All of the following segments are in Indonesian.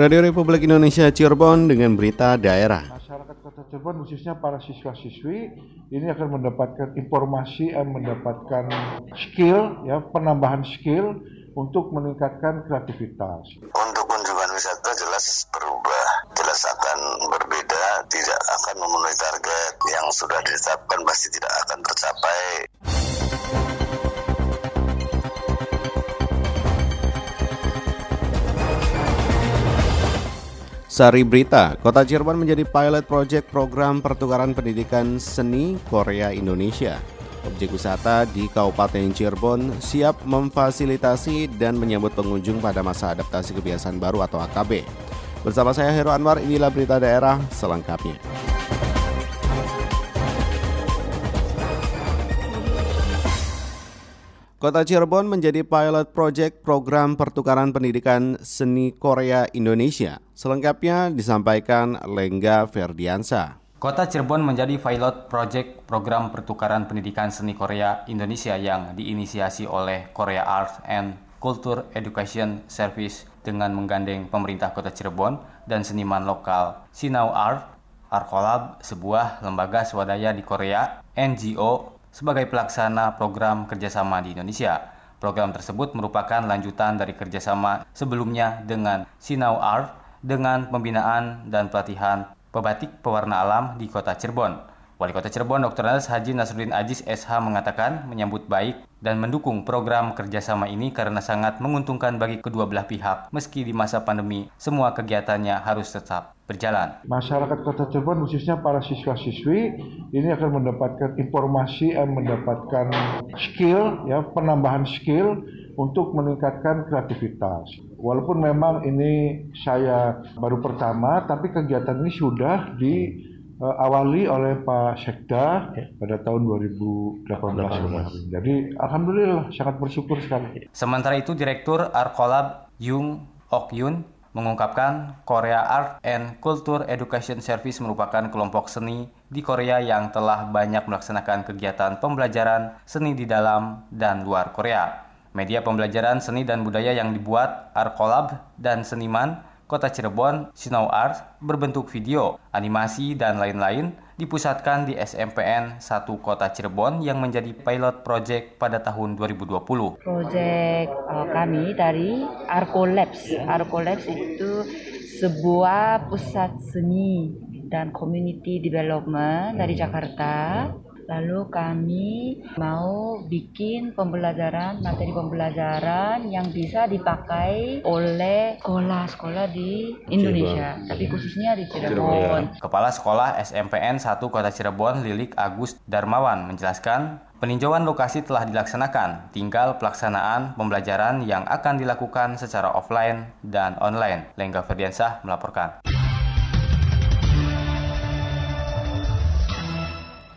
Radio Republik Indonesia Cirebon dengan berita daerah. Masyarakat Kota Cirebon khususnya para siswa-siswi ini akan mendapatkan informasi dan mendapatkan skill ya penambahan skill untuk meningkatkan kreativitas. Untuk kunjungan wisata jelas berubah, jelas akan berbeda, tidak akan memenuhi target yang sudah ditetapkan pasti tidak akan tercapai. Sari Berita, Kota Cirebon menjadi pilot project program pertukaran pendidikan seni Korea Indonesia. Objek wisata di Kabupaten Cirebon siap memfasilitasi dan menyambut pengunjung pada masa adaptasi kebiasaan baru atau AKB. Bersama saya Hero Anwar, inilah berita daerah selengkapnya. Kota Cirebon menjadi pilot project program pertukaran pendidikan seni Korea Indonesia. Selengkapnya disampaikan Lengga Ferdiansa. Kota Cirebon menjadi pilot project program pertukaran pendidikan seni Korea Indonesia yang diinisiasi oleh Korea Arts and Culture Education Service dengan menggandeng pemerintah Kota Cirebon dan seniman lokal Sinau Art, Arkolab, sebuah lembaga swadaya di Korea, NGO sebagai pelaksana program kerjasama di Indonesia. Program tersebut merupakan lanjutan dari kerjasama sebelumnya dengan Sinau Art dengan pembinaan dan pelatihan pebatik pewarna alam di kota Cirebon. Wali Kota Cirebon Dr. Andes Haji Nasruddin Ajis SH mengatakan menyambut baik dan mendukung program kerjasama ini karena sangat menguntungkan bagi kedua belah pihak. Meski di masa pandemi, semua kegiatannya harus tetap berjalan. Masyarakat Kota Cirebon khususnya para siswa-siswi ini akan mendapatkan informasi dan mendapatkan skill ya penambahan skill untuk meningkatkan kreativitas. Walaupun memang ini saya baru pertama, tapi kegiatan ini sudah di uh, awali oleh Pak Sekda pada tahun 2018 kemarin. Jadi alhamdulillah sangat bersyukur sekali. Sementara itu Direktur Arkolab Yung Ok Yun mengungkapkan Korea Art and Culture Education Service merupakan kelompok seni di Korea yang telah banyak melaksanakan kegiatan pembelajaran seni di dalam dan luar Korea. Media pembelajaran seni dan budaya yang dibuat Arkolab dan seniman Kota Cirebon, Sinau Art, berbentuk video, animasi, dan lain-lain dipusatkan di SMPN 1 Kota Cirebon yang menjadi pilot project pada tahun 2020. Project uh, kami dari Arco Labs. Arco Labs itu sebuah pusat seni dan community development dari Jakarta Lalu kami mau bikin pembelajaran, materi pembelajaran yang bisa dipakai oleh sekolah-sekolah di Indonesia, Cirebon. tapi khususnya di Cirebon. Kepala Sekolah SMPN 1 Kota Cirebon, Lilik Agus Darmawan menjelaskan Peninjauan lokasi telah dilaksanakan, tinggal pelaksanaan pembelajaran yang akan dilakukan secara offline dan online. Lengga Ferdiansah melaporkan.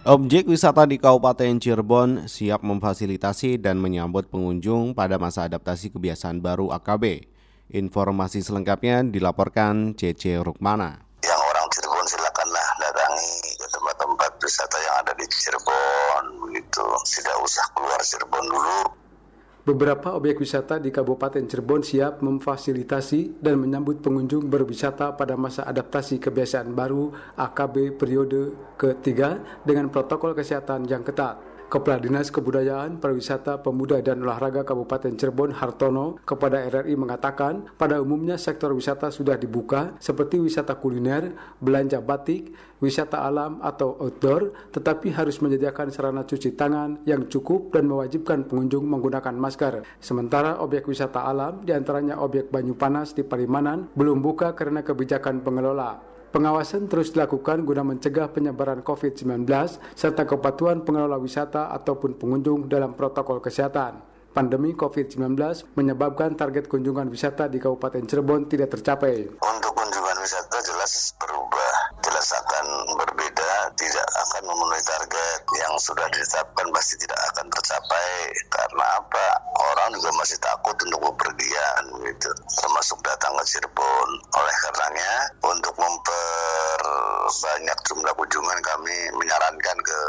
Objek wisata di Kabupaten Cirebon siap memfasilitasi dan menyambut pengunjung pada masa adaptasi kebiasaan baru AKB. Informasi selengkapnya dilaporkan CC Rukmana. Yang orang Cirebon silakanlah datangi tempat-tempat wisata yang ada di Cirebon begitu. Tidak usah keluar Cirebon dulu. Beberapa objek wisata di Kabupaten Cirebon siap memfasilitasi dan menyambut pengunjung berwisata pada masa adaptasi kebiasaan baru AKB periode ketiga dengan protokol kesehatan yang ketat. Kepala Dinas Kebudayaan, Pariwisata, Pemuda dan Olahraga Kabupaten Cirebon Hartono kepada RRI mengatakan pada umumnya sektor wisata sudah dibuka seperti wisata kuliner, belanja batik, wisata alam atau outdoor tetapi harus menyediakan sarana cuci tangan yang cukup dan mewajibkan pengunjung menggunakan masker. Sementara objek wisata alam di antaranya objek Banyu Panas di Palimanan belum buka karena kebijakan pengelola. Pengawasan terus dilakukan guna mencegah penyebaran COVID-19 serta kepatuhan pengelola wisata ataupun pengunjung dalam protokol kesehatan. Pandemi COVID-19 menyebabkan target kunjungan wisata di Kabupaten Cirebon tidak tercapai. Untuk kunjungan wisata jelas berubah, jelas akan berbeda, tidak akan memenuhi target yang sudah ditetapkan pasti tidak akan tercapai karena apa? Juga masih takut untuk bepergian gitu, termasuk datang ke Cirebon. Oleh karenanya untuk memperbanyak jumlah kunjungan kami menyarankan ke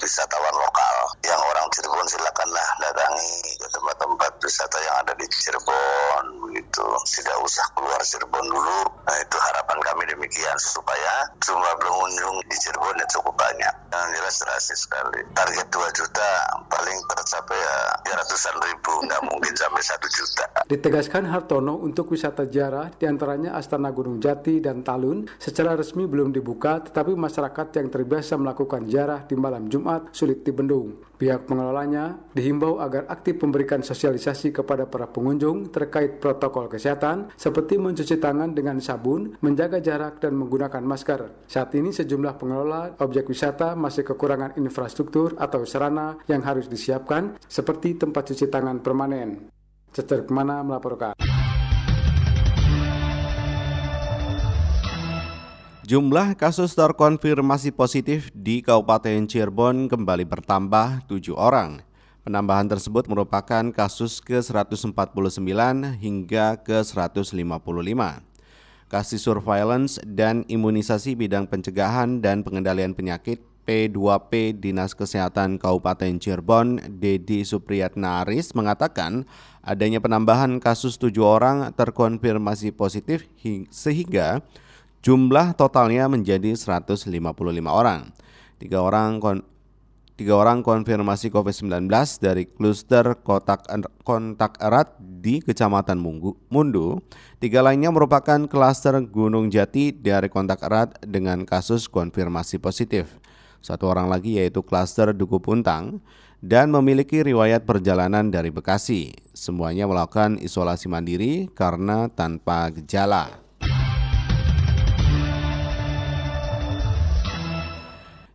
wisatawan lokal. Yang orang Cirebon silakanlah datangi ke tempat-tempat wisata yang ada di Cirebon begitu tidak usah keluar Cirebon dulu Nah, itu harapan kami demikian supaya jumlah pengunjung di Cirebon yang cukup banyak. Yang jelas drastis sekali. Target 2 juta paling tercapai ya, ya ratusan ribu, nggak mungkin sampai 1 juta. Ditegaskan Hartono untuk wisata jarah di antaranya Astana Gunung Jati dan Talun secara resmi belum dibuka tetapi masyarakat yang terbiasa melakukan jarah di malam Jumat sulit dibendung. Pihak pengelolanya dihimbau agar aktif memberikan sosialisasi kepada para pengunjung terkait protokol kesehatan seperti mencuci tangan dengan sabun, menjaga jarak, dan menggunakan masker. Saat ini sejumlah pengelola objek wisata masih kekurangan infrastruktur atau sarana yang harus disiapkan seperti tempat cuci tangan permanen. Cecer Ke mana melaporkan. Jumlah kasus terkonfirmasi positif di Kabupaten Cirebon kembali bertambah 7 orang. Penambahan tersebut merupakan kasus ke-149 hingga ke-155. Kasih surveillance dan imunisasi bidang pencegahan dan pengendalian penyakit P2P Dinas Kesehatan Kabupaten Cirebon, Dedi Supriyatna Aris mengatakan adanya penambahan kasus tujuh orang terkonfirmasi positif sehingga Jumlah totalnya menjadi 155 orang. Tiga orang tiga orang konfirmasi COVID-19 dari kluster kotak kontak erat di Kecamatan Mundu. Tiga lainnya merupakan kluster Gunung Jati dari kontak erat dengan kasus konfirmasi positif. Satu orang lagi yaitu kluster Duku Puntang dan memiliki riwayat perjalanan dari Bekasi. Semuanya melakukan isolasi mandiri karena tanpa gejala.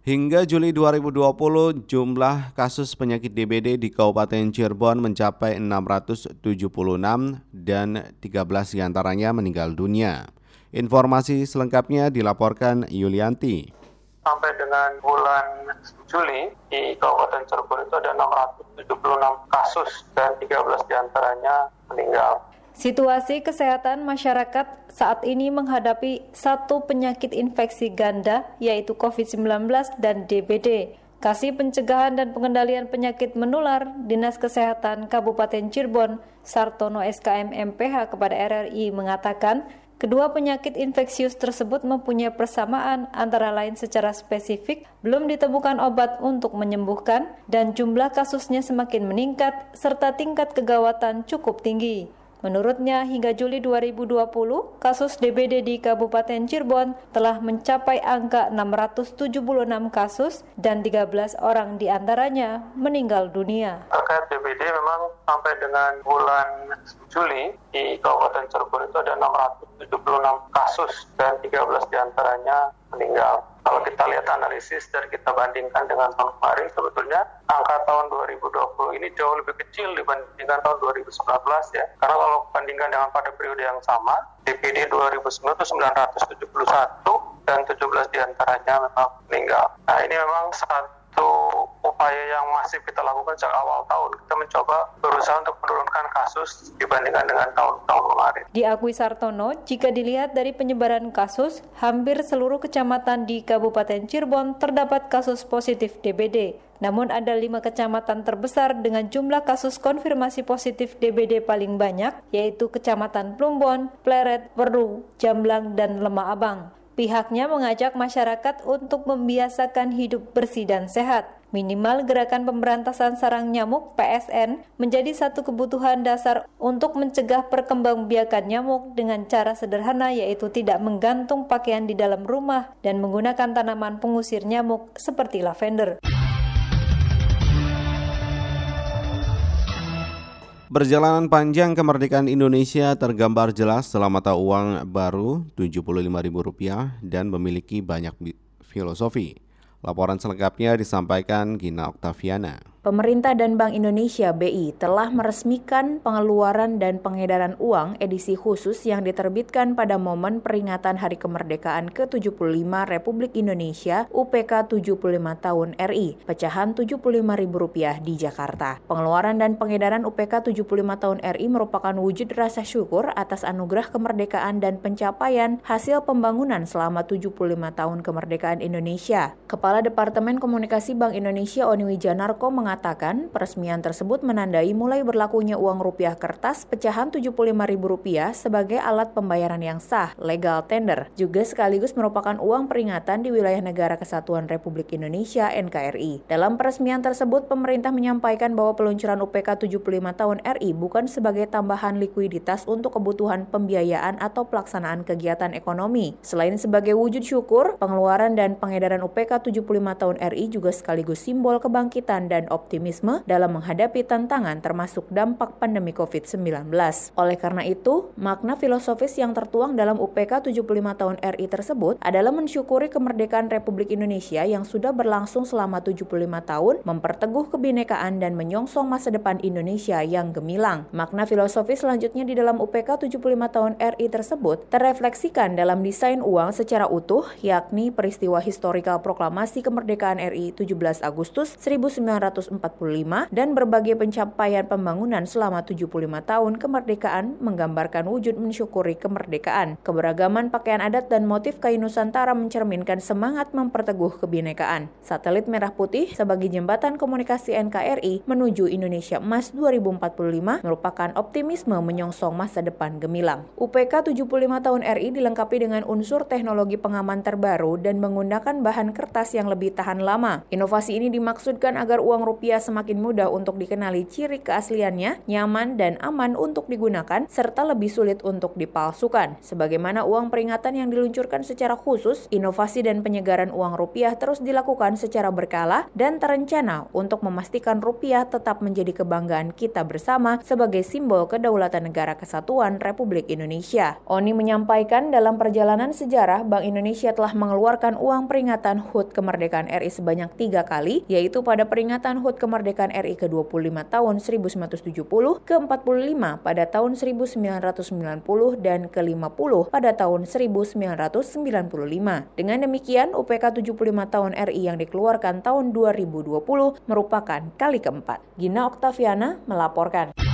Hingga Juli 2020, jumlah kasus penyakit DBD di Kabupaten Cirebon mencapai 676 dan 13 di antaranya meninggal dunia. Informasi selengkapnya dilaporkan Yulianti. Sampai dengan bulan Juli di Kabupaten Cirebon itu ada 676 kasus dan 13 di antaranya meninggal. Situasi kesehatan masyarakat saat ini menghadapi satu penyakit infeksi ganda yaitu COVID-19 dan DBD. Kasih Pencegahan dan Pengendalian Penyakit Menular Dinas Kesehatan Kabupaten Cirebon Sartono SKM MPH kepada RRI mengatakan Kedua penyakit infeksius tersebut mempunyai persamaan antara lain secara spesifik belum ditemukan obat untuk menyembuhkan dan jumlah kasusnya semakin meningkat serta tingkat kegawatan cukup tinggi. Menurutnya, hingga Juli 2020, kasus DBD di Kabupaten Cirebon telah mencapai angka 676 kasus dan 13 orang di antaranya meninggal dunia. Terkait DBD memang sampai dengan bulan Juli di Kabupaten Cirebon itu ada 676 kasus dan 13 di antaranya meninggal. Kalau kita lihat analisis dan kita bandingkan dengan tahun kemarin, sebetulnya angka tahun 2020 ini jauh lebih kecil dibandingkan tahun 2019 ya. Karena kalau bandingkan dengan pada periode yang sama, DPD 2009 itu 971 dan 17 di antaranya memang meninggal. Nah ini memang satu upaya yang masif kita lakukan sejak awal tahun. Kita mencoba berusaha untuk menurunkan kasus dibandingkan dengan tahun-tahun kemarin. Diakui Sartono, jika dilihat dari penyebaran kasus, hampir seluruh kecamatan di Kabupaten Cirebon terdapat kasus positif DBD. Namun ada lima kecamatan terbesar dengan jumlah kasus konfirmasi positif DBD paling banyak, yaitu Kecamatan Plumbon, Pleret, Peru, Jamblang, dan Lemah Abang. Pihaknya mengajak masyarakat untuk membiasakan hidup bersih dan sehat. Minimal gerakan pemberantasan sarang nyamuk PSN menjadi satu kebutuhan dasar untuk mencegah perkembangbiakan nyamuk dengan cara sederhana yaitu tidak menggantung pakaian di dalam rumah dan menggunakan tanaman pengusir nyamuk seperti lavender. Perjalanan panjang kemerdekaan Indonesia tergambar jelas setelah mata uang baru Rp75.000 dan memiliki banyak filosofi. Laporan selengkapnya disampaikan Gina Oktaviana. Pemerintah dan Bank Indonesia BI telah meresmikan pengeluaran dan pengedaran uang edisi khusus yang diterbitkan pada momen peringatan Hari Kemerdekaan ke-75 Republik Indonesia UPK 75 tahun RI, pecahan Rp75.000 di Jakarta. Pengeluaran dan pengedaran UPK 75 tahun RI merupakan wujud rasa syukur atas anugerah kemerdekaan dan pencapaian hasil pembangunan selama 75 tahun kemerdekaan Indonesia. Kepala Departemen Komunikasi Bank Indonesia Oni Wijanarko mengatakan mengatakan peresmian tersebut menandai mulai berlakunya uang rupiah kertas pecahan Rp75.000 sebagai alat pembayaran yang sah, legal tender, juga sekaligus merupakan uang peringatan di wilayah Negara Kesatuan Republik Indonesia NKRI. Dalam peresmian tersebut, pemerintah menyampaikan bahwa peluncuran UPK 75 tahun RI bukan sebagai tambahan likuiditas untuk kebutuhan pembiayaan atau pelaksanaan kegiatan ekonomi. Selain sebagai wujud syukur, pengeluaran dan pengedaran UPK 75 tahun RI juga sekaligus simbol kebangkitan dan optimisme dalam menghadapi tantangan termasuk dampak pandemi COVID-19. Oleh karena itu, makna filosofis yang tertuang dalam UPK 75 tahun RI tersebut adalah mensyukuri kemerdekaan Republik Indonesia yang sudah berlangsung selama 75 tahun, memperteguh kebinekaan dan menyongsong masa depan Indonesia yang gemilang. Makna filosofis selanjutnya di dalam UPK 75 tahun RI tersebut terrefleksikan dalam desain uang secara utuh, yakni peristiwa historikal proklamasi kemerdekaan RI 17 Agustus 1945 dan berbagai pencapaian pembangunan selama 75 tahun kemerdekaan menggambarkan wujud mensyukuri kemerdekaan. Keberagaman pakaian adat dan motif kain Nusantara mencerminkan semangat memperteguh kebinekaan. Satelit Merah Putih sebagai jembatan komunikasi NKRI menuju Indonesia Emas 2045 merupakan optimisme menyongsong masa depan gemilang. UPK 75 tahun RI dilengkapi dengan unsur teknologi pengaman terbaru dan menggunakan bahan kertas yang lebih tahan lama. Inovasi ini dimaksudkan agar uang rupiah semakin mudah untuk dikenali ciri keasliannya, nyaman dan aman untuk digunakan, serta lebih sulit untuk dipalsukan. Sebagaimana uang peringatan yang diluncurkan secara khusus, inovasi dan penyegaran uang rupiah terus dilakukan secara berkala dan terencana untuk memastikan rupiah tetap menjadi kebanggaan kita bersama sebagai simbol kedaulatan negara kesatuan Republik Indonesia. Oni menyampaikan dalam perjalanan sejarah, Bank Indonesia telah mengeluarkan uang peringatan HUT kemerdekaan RI sebanyak tiga kali, yaitu pada peringatan HUT kemerdekaan RI ke-25 tahun 1970, ke-45 pada tahun 1990, dan ke-50 pada tahun 1995. Dengan demikian, UPK 75 tahun RI yang dikeluarkan tahun 2020 merupakan kali keempat. Gina Oktaviana melaporkan.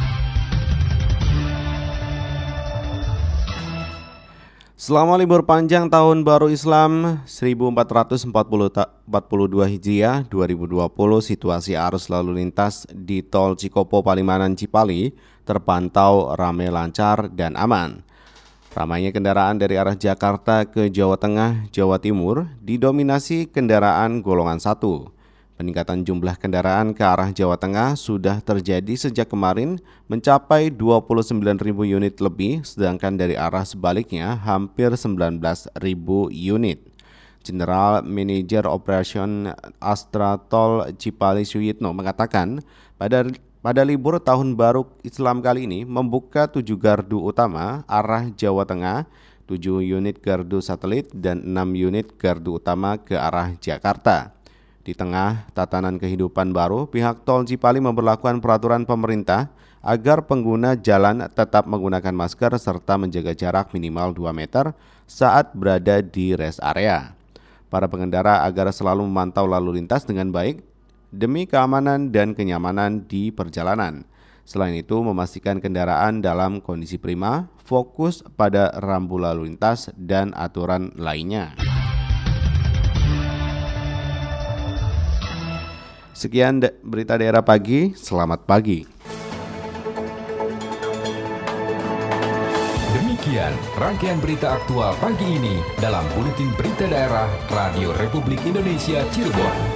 Selama libur panjang tahun baru Islam 1442 Hijriah 2020 situasi arus lalu lintas di tol Cikopo Palimanan Cipali terpantau ramai lancar dan aman. Ramainya kendaraan dari arah Jakarta ke Jawa Tengah, Jawa Timur didominasi kendaraan golongan 1. Peningkatan jumlah kendaraan ke arah Jawa Tengah sudah terjadi sejak kemarin mencapai 29.000 unit lebih, sedangkan dari arah sebaliknya hampir 19.000 unit. General Manager Operation Astra Tol Cipali Suyitno mengatakan pada pada libur tahun baru Islam kali ini membuka tujuh gardu utama arah Jawa Tengah, 7 unit gardu satelit dan 6 unit gardu utama ke arah Jakarta. Di tengah tatanan kehidupan baru, pihak tol Cipali memperlakukan peraturan pemerintah agar pengguna jalan tetap menggunakan masker serta menjaga jarak minimal 2 meter saat berada di rest area. Para pengendara agar selalu memantau lalu lintas dengan baik demi keamanan dan kenyamanan di perjalanan. Selain itu, memastikan kendaraan dalam kondisi prima, fokus pada rambu lalu lintas dan aturan lainnya. Sekian berita daerah pagi, selamat pagi. Demikian rangkaian berita aktual pagi ini dalam Buletin Berita Daerah Radio Republik Indonesia Cirebon.